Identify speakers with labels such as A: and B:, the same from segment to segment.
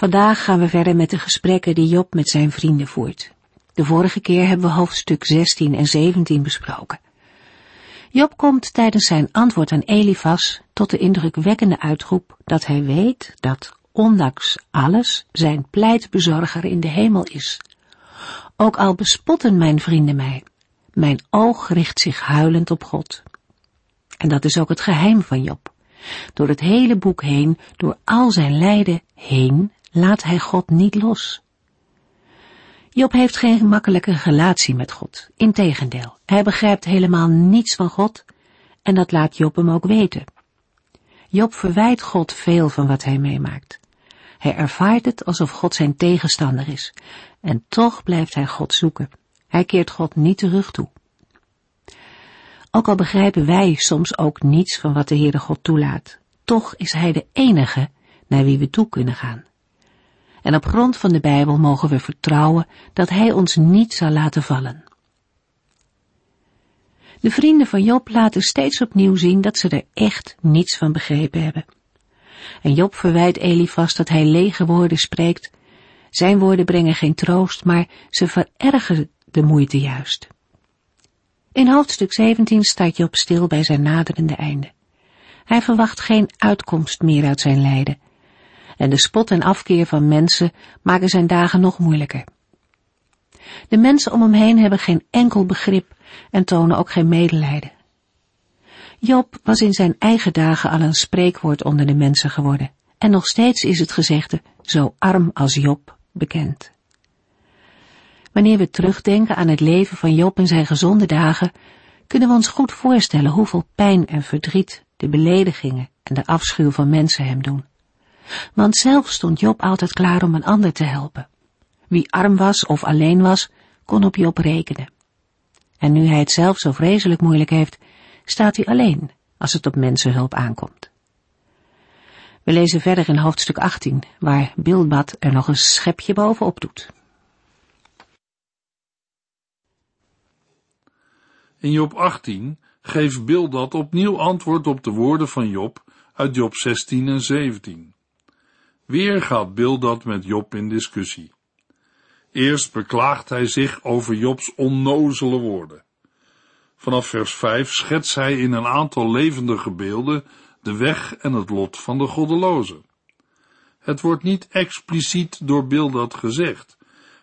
A: Vandaag gaan we verder met de gesprekken die Job met zijn vrienden voert. De vorige keer hebben we hoofdstuk 16 en 17 besproken. Job komt tijdens zijn antwoord aan Elifas tot de indrukwekkende uitroep dat hij weet dat, ondanks alles, zijn pleitbezorger in de hemel is. Ook al bespotten mijn vrienden mij, mijn oog richt zich huilend op God. En dat is ook het geheim van Job. Door het hele boek heen, door al zijn lijden heen, laat hij God niet los. Job heeft geen gemakkelijke relatie met God. Integendeel, hij begrijpt helemaal niets van God en dat laat Job hem ook weten. Job verwijt God veel van wat hij meemaakt. Hij ervaart het alsof God zijn tegenstander is en toch blijft hij God zoeken. Hij keert God niet terug toe. Ook al begrijpen wij soms ook niets van wat de Heere God toelaat, toch is Hij de enige naar wie we toe kunnen gaan. En op grond van de Bijbel mogen we vertrouwen dat Hij ons niet zal laten vallen. De vrienden van Job laten steeds opnieuw zien dat ze er echt niets van begrepen hebben. En Job verwijt Elifas dat hij lege woorden spreekt. Zijn woorden brengen geen troost, maar ze verergeren de moeite juist. In hoofdstuk 17 staat Job stil bij zijn naderende einde. Hij verwacht geen uitkomst meer uit zijn lijden. En de spot en afkeer van mensen maken zijn dagen nog moeilijker. De mensen om hem heen hebben geen enkel begrip en tonen ook geen medelijden. Job was in zijn eigen dagen al een spreekwoord onder de mensen geworden. En nog steeds is het gezegde, zo arm als Job, bekend. Wanneer we terugdenken aan het leven van Job in zijn gezonde dagen, kunnen we ons goed voorstellen hoeveel pijn en verdriet de beledigingen en de afschuw van mensen hem doen. Want zelf stond Job altijd klaar om een ander te helpen. Wie arm was of alleen was, kon op Job rekenen. En nu hij het zelf zo vreselijk moeilijk heeft, staat hij alleen als het op mensenhulp aankomt. We lezen verder in hoofdstuk 18, waar Bilbad er nog een schepje bovenop doet.
B: In Job 18 geeft Bildad opnieuw antwoord op de woorden van Job uit Job 16 en 17. Weer gaat Bildad met Job in discussie. Eerst beklaagt hij zich over Jobs onnozele woorden. Vanaf vers 5 schetst hij in een aantal levendige beelden de weg en het lot van de goddelozen. Het wordt niet expliciet door Bildad gezegd,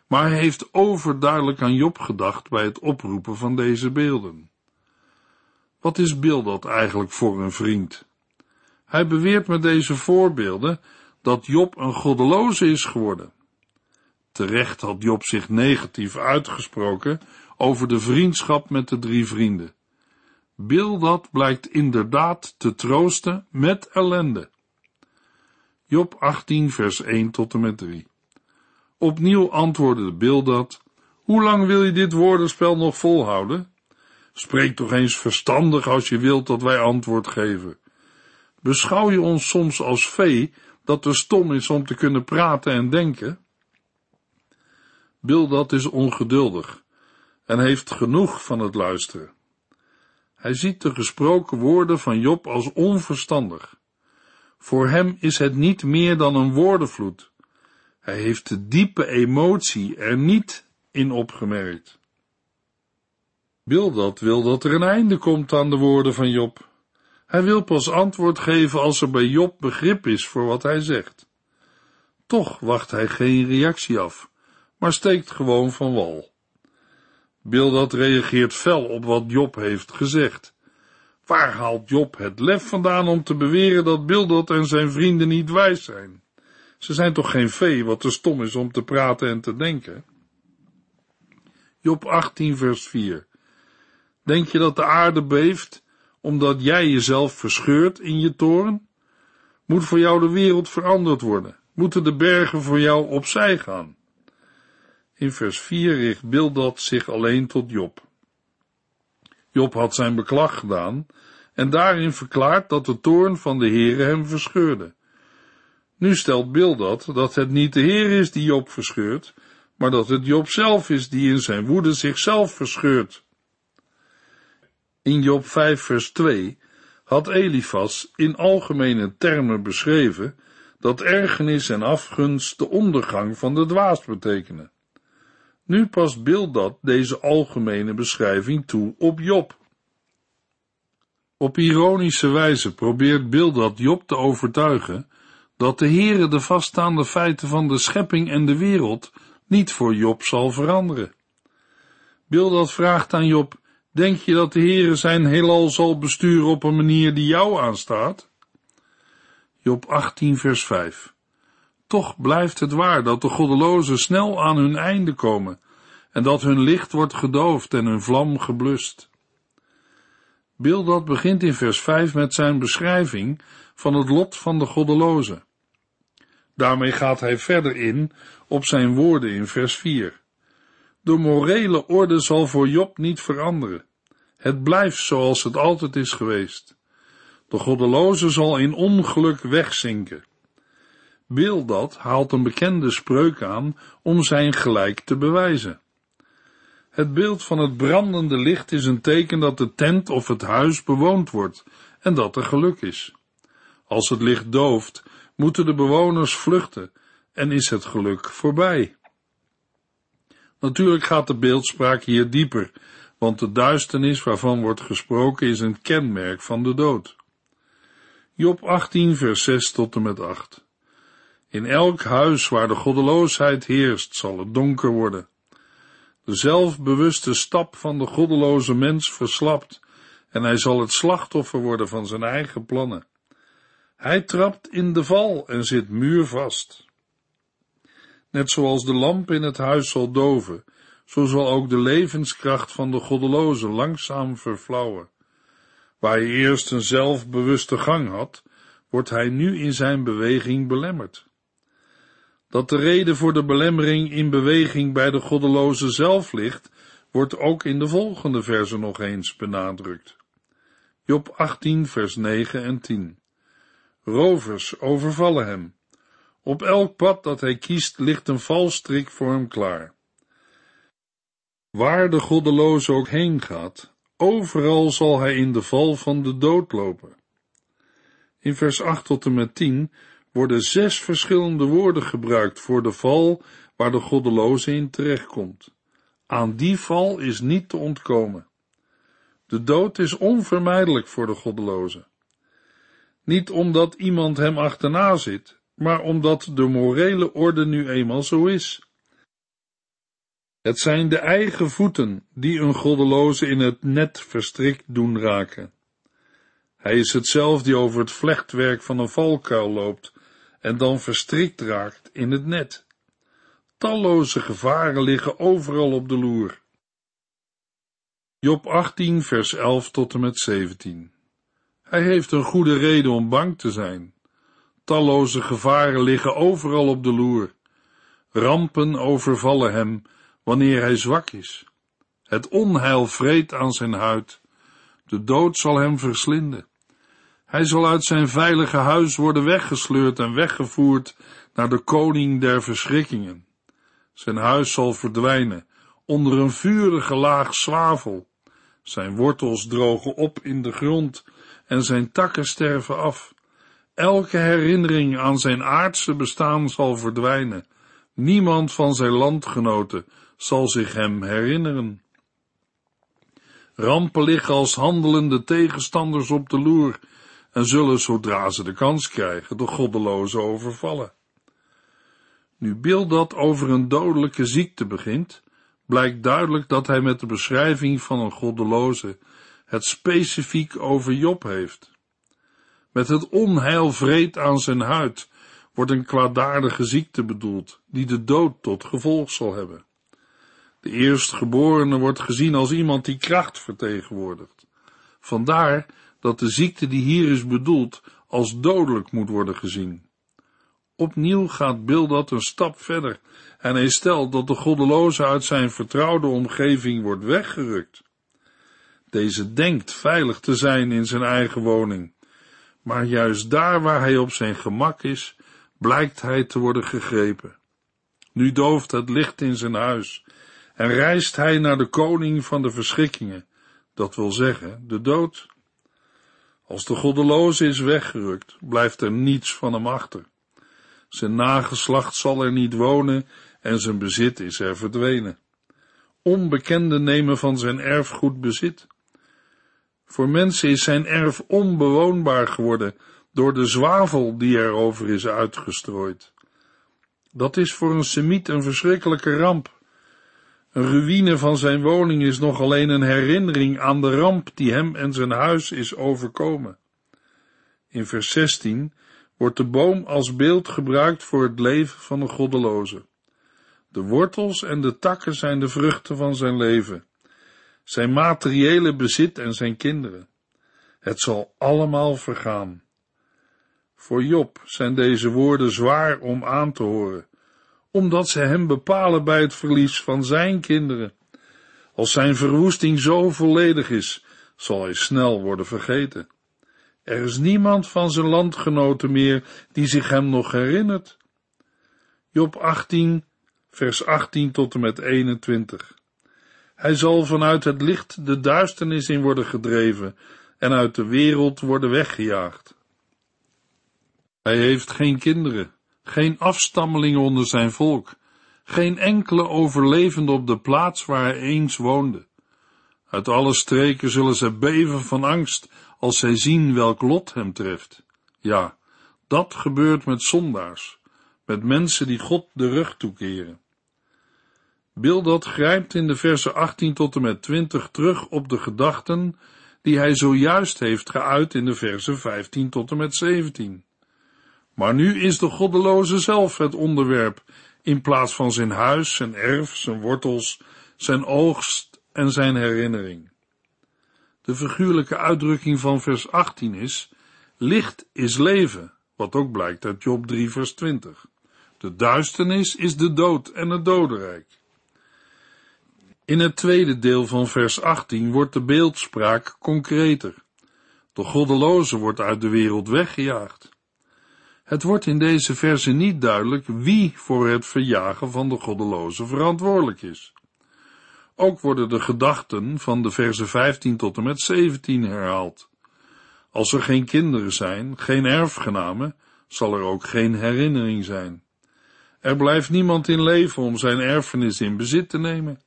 B: maar hij heeft overduidelijk aan Job gedacht bij het oproepen van deze beelden. Wat is Bildad eigenlijk voor een vriend? Hij beweert met deze voorbeelden dat Job een goddeloze is geworden. Terecht had Job zich negatief uitgesproken over de vriendschap met de drie vrienden. Bildad blijkt inderdaad te troosten met ellende. Job 18 vers 1 tot en met 3 Opnieuw antwoordde de Bildad, hoe lang wil je dit woordenspel nog volhouden? Spreek toch eens verstandig als je wilt dat wij antwoord geven. Beschouw je ons soms als vee dat te stom is om te kunnen praten en denken? Bildad is ongeduldig en heeft genoeg van het luisteren. Hij ziet de gesproken woorden van Job als onverstandig. Voor hem is het niet meer dan een woordenvloed. Hij heeft de diepe emotie er niet in opgemerkt. Bildad wil dat er een einde komt aan de woorden van Job. Hij wil pas antwoord geven als er bij Job begrip is voor wat hij zegt. Toch wacht hij geen reactie af, maar steekt gewoon van wal. Bildad reageert fel op wat Job heeft gezegd. Waar haalt Job het lef vandaan om te beweren dat Bildad en zijn vrienden niet wijs zijn? Ze zijn toch geen vee wat te stom is om te praten en te denken? Job 18 vers 4 Denk je dat de aarde beeft, omdat jij jezelf verscheurt in je toren? Moet voor jou de wereld veranderd worden? Moeten de bergen voor jou opzij gaan? In vers 4 richt Bildad zich alleen tot Job. Job had zijn beklag gedaan en daarin verklaart dat de toorn van de Heere hem verscheurde. Nu stelt Bildad dat het niet de Heer is die Job verscheurt, maar dat het Job zelf is die in zijn woede zichzelf verscheurt. In Job 5 vers 2 had Elifas in algemene termen beschreven dat ergernis en afgunst de ondergang van de dwaas betekenen. Nu past Bildad deze algemene beschrijving toe op Job. Op ironische wijze probeert Bildad Job te overtuigen dat de Heere de vaststaande feiten van de schepping en de wereld niet voor Job zal veranderen. Bildad vraagt aan Job, denk je dat de Heere zijn heelal zal besturen op een manier die jou aanstaat? Job 18 vers 5 Toch blijft het waar dat de goddelozen snel aan hun einde komen en dat hun licht wordt gedoofd en hun vlam geblust. Bildad begint in vers 5 met zijn beschrijving van het lot van de goddelozen. Daarmee gaat hij verder in op zijn woorden in vers 4. De morele orde zal voor Job niet veranderen. Het blijft zoals het altijd is geweest. De goddeloze zal in ongeluk wegzinken. Bildad haalt een bekende spreuk aan om zijn gelijk te bewijzen. Het beeld van het brandende licht is een teken dat de tent of het huis bewoond wordt en dat er geluk is. Als het licht dooft, moeten de bewoners vluchten en is het geluk voorbij. Natuurlijk gaat de beeldspraak hier dieper, want de duisternis waarvan wordt gesproken is een kenmerk van de dood. Job 18 vers 6 tot en met 8 In elk huis waar de goddeloosheid heerst zal het donker worden. De zelfbewuste stap van de goddeloze mens verslapt en hij zal het slachtoffer worden van zijn eigen plannen. Hij trapt in de val en zit muurvast. Net zoals de lamp in het huis zal doven, zo zal ook de levenskracht van de goddeloze langzaam verflauwen. Waar hij eerst een zelfbewuste gang had, wordt hij nu in zijn beweging belemmerd. Dat de reden voor de belemmering in beweging bij de goddeloze zelf ligt, wordt ook in de volgende verse nog eens benadrukt. Job 18 vers 9 en 10 Rovers overvallen hem. Op elk pad dat hij kiest ligt een valstrik voor hem klaar. Waar de goddeloze ook heen gaat, overal zal hij in de val van de dood lopen. In vers 8 tot en met 10 worden zes verschillende woorden gebruikt voor de val waar de goddeloze in terechtkomt. Aan die val is niet te ontkomen. De dood is onvermijdelijk voor de goddeloze. Niet omdat iemand hem achterna zit, maar omdat de morele orde nu eenmaal zo is. Het zijn de eigen voeten die een goddeloze in het net verstrikt doen raken. Hij is het zelf die over het vlechtwerk van een valkuil loopt en dan verstrikt raakt in het net. Talloze gevaren liggen overal op de loer. Job 18, vers 11 tot en met 17. Hij heeft een goede reden om bang te zijn. Talloze gevaren liggen overal op de loer. Rampen overvallen hem wanneer hij zwak is. Het onheil vreet aan zijn huid. De dood zal hem verslinden. Hij zal uit zijn veilige huis worden weggesleurd en weggevoerd naar de koning der verschrikkingen. Zijn huis zal verdwijnen onder een vurige laag zwavel. Zijn wortels drogen op in de grond en zijn takken sterven af. Elke herinnering aan zijn aardse bestaan zal verdwijnen. Niemand van zijn landgenoten zal zich hem herinneren. Rampen liggen als handelende tegenstanders op de loer en zullen, zodra ze de kans krijgen, de goddelozen overvallen. Nu Bildad over een dodelijke ziekte begint, blijkt duidelijk dat hij met de beschrijving van een goddeloze het specifiek over Job heeft. Met het onheil vreed aan zijn huid wordt een kwaadaardige ziekte bedoeld, die de dood tot gevolg zal hebben. De eerstgeborene wordt gezien als iemand die kracht vertegenwoordigt. Vandaar dat de ziekte die hier is bedoeld als dodelijk moet worden gezien. Opnieuw gaat Bildad een stap verder en hij stelt dat de goddeloze uit zijn vertrouwde omgeving wordt weggerukt. Deze denkt veilig te zijn in zijn eigen woning, maar juist daar waar hij op zijn gemak is, blijkt hij te worden gegrepen. Nu dooft het licht in zijn huis en reist hij naar de koning van de verschrikkingen, dat wil zeggen, de dood. Als de goddeloze is weggerukt, blijft er niets van hem achter. Zijn nageslacht zal er niet wonen en zijn bezit is er verdwenen. Onbekenden nemen van zijn erfgoed bezit. Voor mensen is zijn erf onbewoonbaar geworden door de zwavel die erover is uitgestrooid. Dat is voor een semiet een verschrikkelijke ramp. Een ruïne van zijn woning is nog alleen een herinnering aan de ramp die hem en zijn huis is overkomen. In vers 16 wordt de boom als beeld gebruikt voor het leven van een goddeloze. De wortels en de takken zijn de vruchten van zijn leven, zijn materiële bezit en zijn kinderen. Het zal allemaal vergaan. Voor Job zijn deze woorden zwaar om aan te horen, omdat ze hem bepalen bij het verlies van zijn kinderen. Als zijn verwoesting zo volledig is, zal hij snel worden vergeten. Er is niemand van zijn landgenoten meer die zich hem nog herinnert. Job 18, vers 18 tot en met 21. Hij zal vanuit het licht de duisternis in worden gedreven en uit de wereld worden weggejaagd. Hij heeft geen kinderen, geen afstammelingen onder zijn volk, geen enkele overlevende op de plaats waar hij eens woonde. Uit alle streken zullen ze beven van angst als zij zien welk lot hem treft. Ja, dat gebeurt met zondaars, met mensen die God de rug toekeren. Bildad grijpt in de versen 18 tot en met 20 terug op de gedachten die hij zojuist heeft geuit in de versen 15 tot en met 17. Maar nu is de goddeloze zelf het onderwerp, in plaats van zijn huis, zijn erf, zijn wortels, zijn oogst en zijn herinnering. De figuurlijke uitdrukking van vers 18 is, licht is leven, wat ook blijkt uit Job 3 vers 20. De duisternis is de dood en het dodenrijk. In het tweede deel van vers 18 wordt de beeldspraak concreter. De goddeloze wordt uit de wereld weggejaagd. Het wordt in deze verse niet duidelijk wie voor het verjagen van de goddeloze verantwoordelijk is. Ook worden de gedachten van de verse 15 tot en met 17 herhaald. Als er geen kinderen zijn, geen erfgenamen, zal er ook geen herinnering zijn. Er blijft niemand in leven om zijn erfenis in bezit te nemen.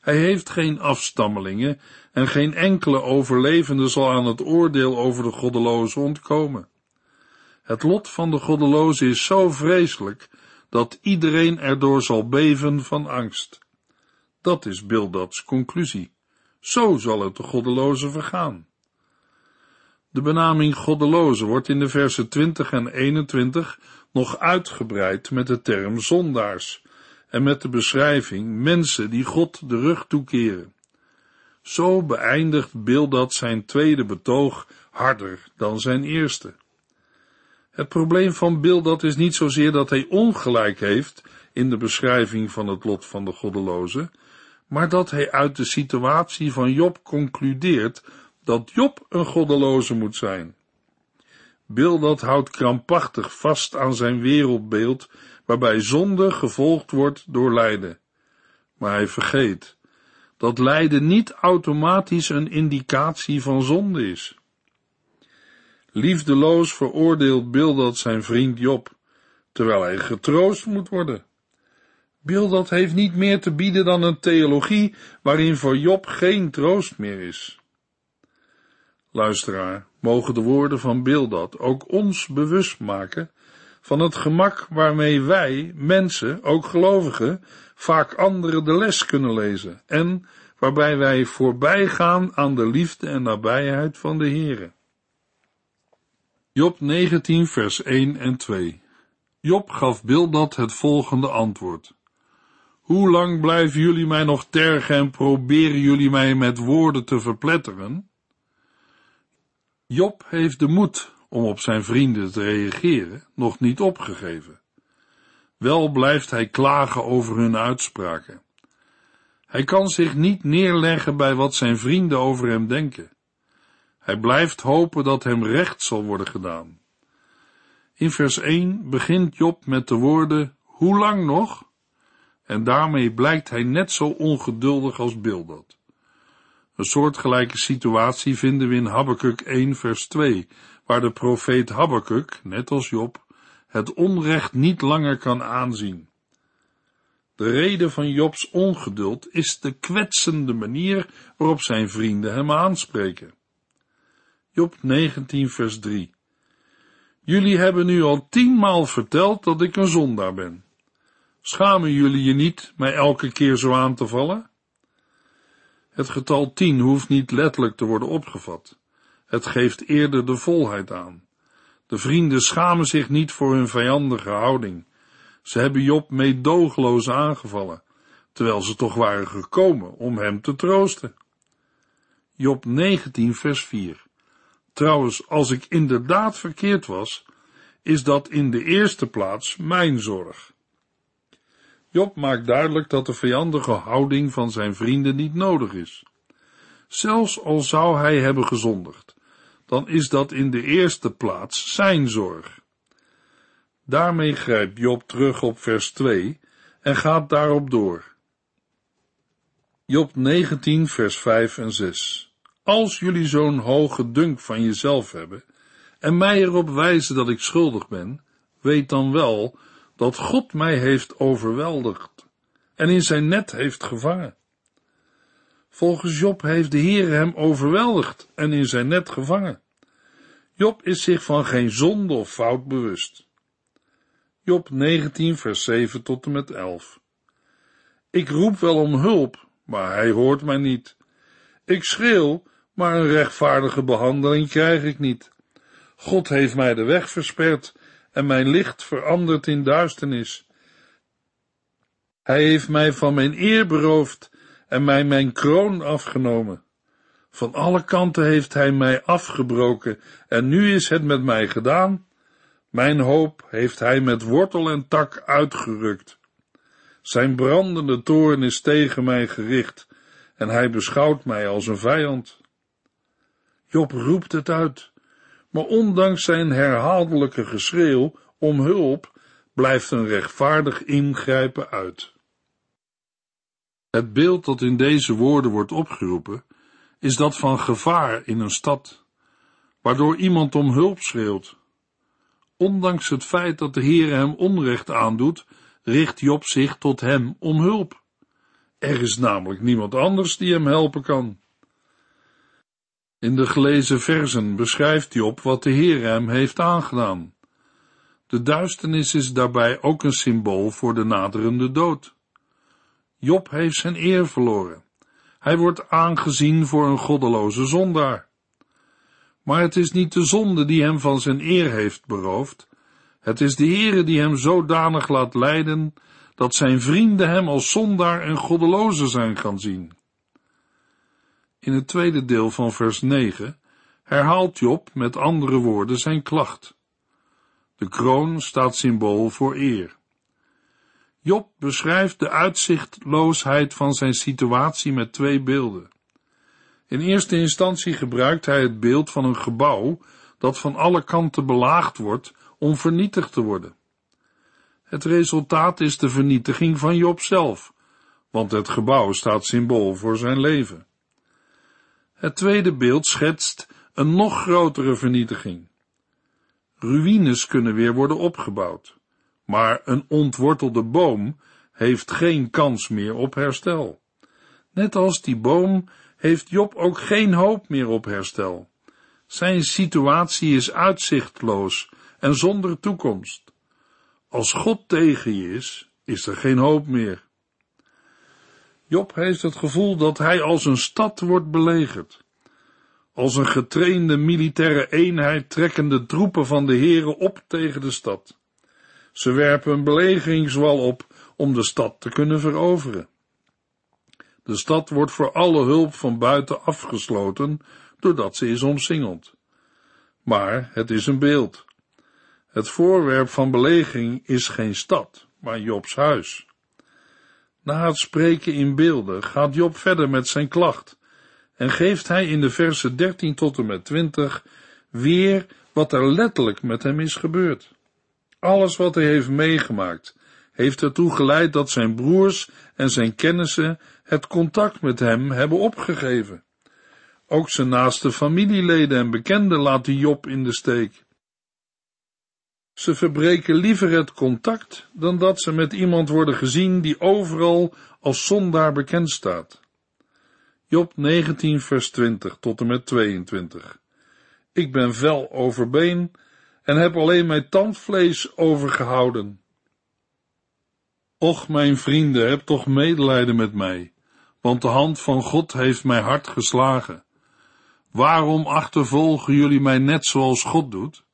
B: Hij heeft geen afstammelingen en geen enkele overlevende zal aan het oordeel over de goddeloze ontkomen. Het lot van de goddeloze is zo vreselijk dat iedereen erdoor zal beven van angst. Dat is Bildads conclusie. Zo zal het de goddeloze vergaan. De benaming goddeloze wordt in de versen 20 en 21 nog uitgebreid met de term zondaars en met de beschrijving mensen die God de rug toekeren. Zo beëindigt Bildad zijn tweede betoog harder dan zijn eerste. Het probleem van Bildad is niet zozeer dat hij ongelijk heeft in de beschrijving van het lot van de goddeloze, maar dat hij uit de situatie van Job concludeert dat Job een goddeloze moet zijn. Bildad houdt krampachtig vast aan zijn wereldbeeld, waarbij zonde gevolgd wordt door lijden. Maar hij vergeet dat lijden niet automatisch een indicatie van zonde is. Liefdeloos veroordeelt Bildad zijn vriend Job, terwijl hij getroost moet worden. Bildad heeft niet meer te bieden dan een theologie waarin voor Job geen troost meer is. Luisteraar, mogen de woorden van Bildad ook ons bewust maken van het gemak waarmee wij, mensen, ook gelovigen, vaak anderen de les kunnen lezen en waarbij wij voorbij gaan aan de liefde en nabijheid van de Heere. Job 19 vers 1 en 2 Job gaf Bildad het volgende antwoord. Hoe lang blijven jullie mij nog tergen en proberen jullie mij met woorden te verpletteren? Job heeft de moed om op zijn vrienden te reageren nog niet opgegeven. Wel blijft hij klagen over hun uitspraken. Hij kan zich niet neerleggen bij wat zijn vrienden over hem denken. Hij blijft hopen dat hem recht zal worden gedaan. In vers 1 begint Job met de woorden, hoe lang nog? En daarmee blijkt hij net zo ongeduldig als Bildad. Een soortgelijke situatie vinden we in Habakkuk 1 vers 2, waar de profeet Habakkuk, net als Job, het onrecht niet langer kan aanzien. De reden van Jobs ongeduld is de kwetsende manier waarop zijn vrienden hem aanspreken. Job 19 vers 3 Jullie hebben nu al tienmaal verteld dat ik een zondaar ben. Schamen jullie je niet mij elke keer zo aan te vallen? Het getal tien hoeft niet letterlijk te worden opgevat. Het geeft eerder de volheid aan. De vrienden schamen zich niet voor hun vijandige houding. Ze hebben Job meedogenloos aangevallen, terwijl ze toch waren gekomen om hem te troosten. Job 19 vers 4 Trouwens, als ik inderdaad verkeerd was, is dat in de eerste plaats mijn zorg. Job maakt duidelijk dat de vijandige houding van zijn vrienden niet nodig is. Zelfs al zou hij hebben gezondigd, dan is dat in de eerste plaats zijn zorg. Daarmee grijpt Job terug op vers 2 en gaat daarop door. Job 19, vers 5 en 6. Als jullie zo'n hoge dunk van jezelf hebben en mij erop wijzen dat ik schuldig ben, weet dan wel dat God mij heeft overweldigd en in zijn net heeft gevangen. Volgens Job heeft de Heer hem overweldigd en in zijn net gevangen. Job is zich van geen zonde of fout bewust. Job 19, vers 7 tot en met 11. Ik roep wel om hulp, maar hij hoort mij niet. Ik schreeuw, maar een rechtvaardige behandeling krijg ik niet. God heeft mij de weg versperd en mijn licht veranderd in duisternis. Hij heeft mij van mijn eer beroofd en mij mijn kroon afgenomen. Van alle kanten heeft hij mij afgebroken en nu is het met mij gedaan. Mijn hoop heeft hij met wortel en tak uitgerukt. Zijn brandende toorn is tegen mij gericht en hij beschouwt mij als een vijand. Job roept het uit, maar ondanks zijn herhaaldelijke geschreeuw om hulp blijft een rechtvaardig ingrijpen uit. Het beeld dat in deze woorden wordt opgeroepen, is dat van gevaar in een stad, waardoor iemand om hulp schreeuwt. Ondanks het feit dat de Heer hem onrecht aandoet, richt Job zich tot hem om hulp. Er is namelijk niemand anders die hem helpen kan. In de gelezen versen beschrijft Job wat de Heer hem heeft aangedaan. De duisternis is daarbij ook een symbool voor de naderende dood. Job heeft zijn eer verloren. Hij wordt aangezien voor een goddeloze zondaar. Maar het is niet de zonde die hem van zijn eer heeft beroofd. Het is de Heere die hem zodanig laat lijden dat zijn vrienden hem als zondaar en goddeloze zijn gaan zien. In het tweede deel van vers 9 herhaalt Job met andere woorden zijn klacht. De kroon staat symbool voor eer. Job beschrijft de uitzichtloosheid van zijn situatie met twee beelden. In eerste instantie gebruikt hij het beeld van een gebouw dat van alle kanten belaagd wordt om vernietigd te worden. Het resultaat is de vernietiging van Job zelf, want het gebouw staat symbool voor zijn leven. Het tweede beeld schetst een nog grotere vernietiging. Ruïnes kunnen weer worden opgebouwd, maar een ontwortelde boom heeft geen kans meer op herstel. Net als die boom heeft Job ook geen hoop meer op herstel. Zijn situatie is uitzichtloos en zonder toekomst. Als God tegen je is, is er geen hoop meer. Job heeft het gevoel dat hij als een stad wordt belegerd. Als een getrainde militaire eenheid trekken de troepen van de heren op tegen de stad. Ze werpen een belegeringswal op om de stad te kunnen veroveren. De stad wordt voor alle hulp van buiten afgesloten, doordat ze is omsingeld. Maar het is een beeld. Het voorwerp van belegering is geen stad, maar Jobs huis. Na het spreken in beelden gaat Job verder met zijn klacht en geeft hij in de versen 13 tot en met 20 weer wat er letterlijk met hem is gebeurd. Alles wat hij heeft meegemaakt, heeft ertoe geleid dat zijn broers en zijn kennissen het contact met hem hebben opgegeven. Ook zijn naaste familieleden en bekenden laten Job in de steek. Ze verbreken liever het contact dan dat ze met iemand worden gezien die overal als zondaar bekend staat. Job 19 vers 20 tot en met 22. Ik ben vel overbeen en heb alleen mijn tandvlees overgehouden. Och, mijn vrienden, heb toch medelijden met mij, want de hand van God heeft mij hard geslagen. Waarom achtervolgen jullie mij net zoals God doet?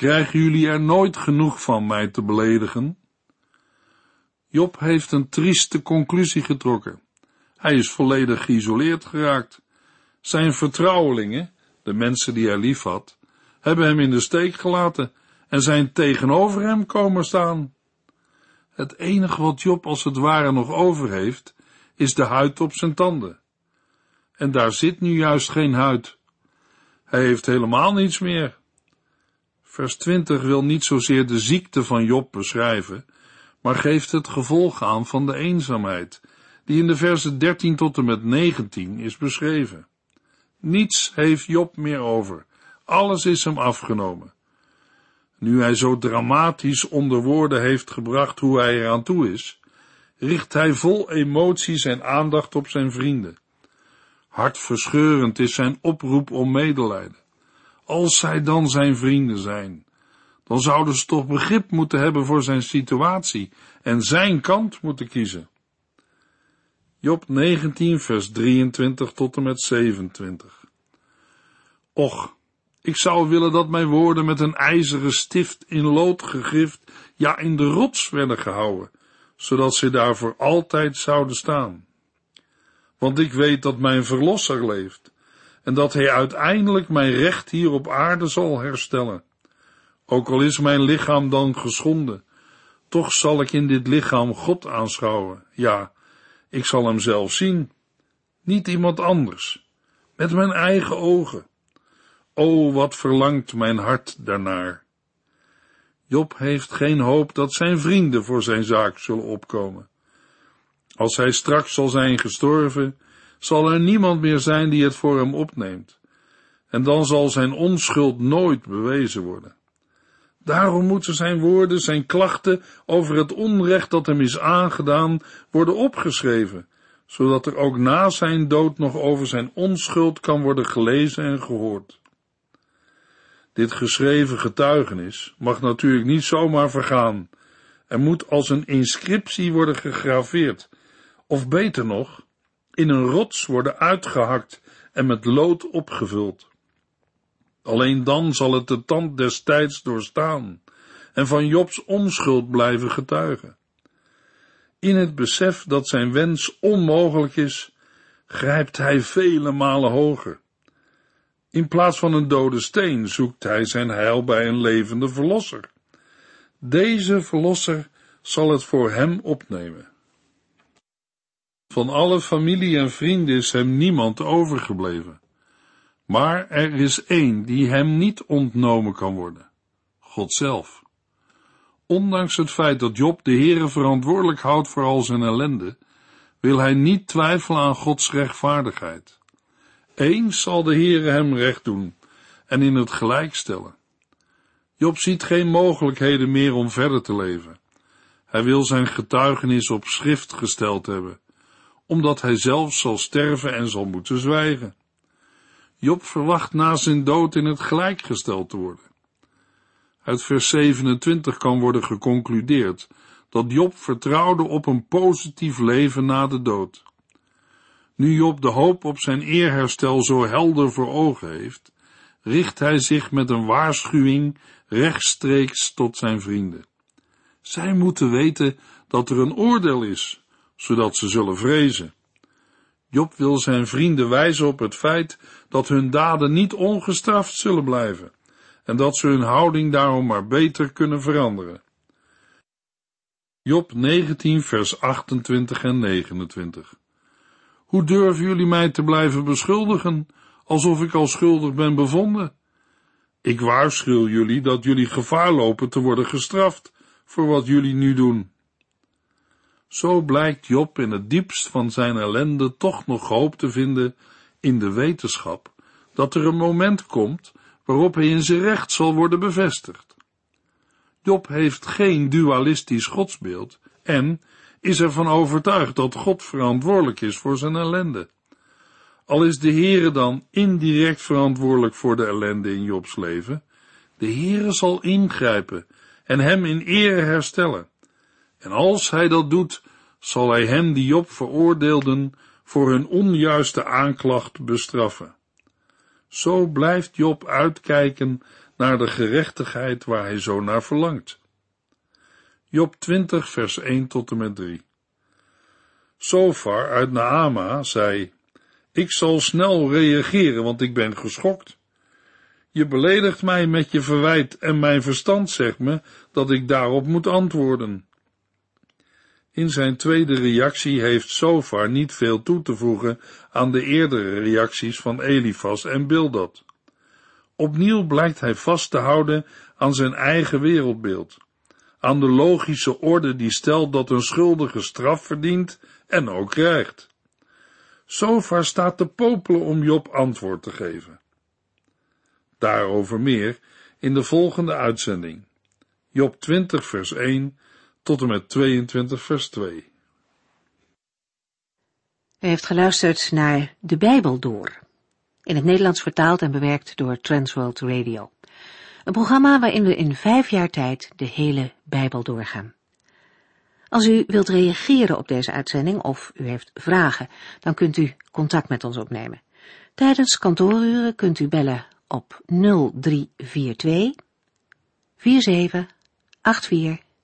B: Krijgen jullie er nooit genoeg van mij te beledigen? Job heeft een trieste conclusie getrokken. Hij is volledig geïsoleerd geraakt. Zijn vertrouwelingen, de mensen die hij lief had, hebben hem in de steek gelaten en zijn tegenover hem komen staan. Het enige wat Job als het ware nog over heeft, is de huid op zijn tanden. En daar zit nu juist geen huid. Hij heeft helemaal niets meer. Vers 20 wil niet zozeer de ziekte van Job beschrijven, maar geeft het gevolg aan van de eenzaamheid, die in de versen 13 tot en met 19 is beschreven. Niets heeft Job meer over, alles is hem afgenomen. Nu hij zo dramatisch onder woorden heeft gebracht hoe hij eraan toe is, richt hij vol emotie zijn aandacht op zijn vrienden. Hartverscheurend is zijn oproep om medelijden. Als zij dan zijn vrienden zijn, dan zouden ze toch begrip moeten hebben voor zijn situatie en zijn kant moeten kiezen. Job 19, vers 23 tot en met 27. Och, ik zou willen dat mijn woorden met een ijzeren stift in lood gegrift, ja in de rots werden gehouden, zodat ze daar voor altijd zouden staan. Want ik weet dat mijn verlosser leeft en dat hij uiteindelijk mijn recht hier op aarde zal herstellen. Ook al is mijn lichaam dan geschonden, toch zal ik in dit lichaam God aanschouwen. Ja, ik zal hem zelf zien, niet iemand anders, met mijn eigen ogen. O, wat verlangt mijn hart daarnaar. Job heeft geen hoop dat zijn vrienden voor zijn zaak zullen opkomen. Als hij straks zal zijn gestorven, zal er niemand meer zijn die het voor hem opneemt, en dan zal zijn onschuld nooit bewezen worden. Daarom moeten zijn woorden, zijn klachten over het onrecht dat hem is aangedaan, worden opgeschreven, zodat er ook na zijn dood nog over zijn onschuld kan worden gelezen en gehoord. Dit geschreven getuigenis mag natuurlijk niet zomaar vergaan en moet als een inscriptie worden gegraveerd, of beter nog, in een rots worden uitgehakt en met lood opgevuld. Alleen dan zal het de tand des tijds doorstaan en van Jobs onschuld blijven getuigen. In het besef dat zijn wens onmogelijk is, grijpt hij vele malen hoger. In plaats van een dode steen zoekt hij zijn heil bij een levende verlosser. Deze verlosser zal het voor hem opnemen. Van alle familie en vrienden is hem niemand overgebleven. Maar er is één die hem niet ontnomen kan worden. God zelf. Ondanks het feit dat Job de Heere verantwoordelijk houdt voor al zijn ellende, wil hij niet twijfelen aan Gods rechtvaardigheid. Eens zal de Heere hem recht doen en in het gelijk stellen. Job ziet geen mogelijkheden meer om verder te leven. Hij wil zijn getuigenis op schrift gesteld hebben, omdat hij zelf zal sterven en zal moeten zwijgen. Job verwacht na zijn dood in het gelijk gesteld te worden. Uit vers 27 kan worden geconcludeerd dat Job vertrouwde op een positief leven na de dood. Nu Job de hoop op zijn eerherstel zo helder voor ogen heeft, richt hij zich met een waarschuwing rechtstreeks tot zijn vrienden. Zij moeten weten dat er een oordeel is, zodat ze zullen vrezen. Job wil zijn vrienden wijzen op het feit dat hun daden niet ongestraft zullen blijven en dat ze hun houding daarom maar beter kunnen veranderen. Job 19, vers 28 en 29. Hoe durven jullie mij te blijven beschuldigen, alsof ik al schuldig ben bevonden? Ik waarschuw jullie dat jullie gevaar lopen te worden gestraft voor wat jullie nu doen. Zo blijkt Job in het diepst van zijn ellende toch nog hoop te vinden in de wetenschap dat er een moment komt waarop hij in zijn recht zal worden bevestigd. Job heeft geen dualistisch godsbeeld en is ervan overtuigd dat God verantwoordelijk is voor zijn ellende. Al is de Heere dan indirect verantwoordelijk voor de ellende in Jobs leven, de Heere zal ingrijpen en hem in ere herstellen. En als hij dat doet, zal hij hen die Job veroordeelden voor hun onjuiste aanklacht bestraffen. Zo blijft Job uitkijken naar de gerechtigheid waar hij zo naar verlangt. Job 20 vers 1 tot en met 3 Sofar uit Naama zei, ik zal snel reageren, want ik ben geschokt. Je beledigt mij met je verwijt en mijn verstand zegt me dat ik daarop moet antwoorden. In zijn tweede reactie heeft Sofar niet veel toe te voegen aan de eerdere reacties van Elifas en Bildad. Opnieuw blijkt hij vast te houden aan zijn eigen wereldbeeld, aan de logische orde die stelt dat een schuldige straf verdient en ook krijgt. Sofar staat te popelen om Job antwoord te geven. Daarover meer in de volgende uitzending. Job 20 vers 1 tot en met 22 vers 2.
A: U heeft geluisterd naar De Bijbel Door, in het Nederlands vertaald en bewerkt door Transworld Radio. Een programma waarin we in vijf jaar tijd de hele Bijbel doorgaan. Als u wilt reageren op deze uitzending of u heeft vragen, dan kunt u contact met ons opnemen. Tijdens kantooruren kunt u bellen op 0342 47 84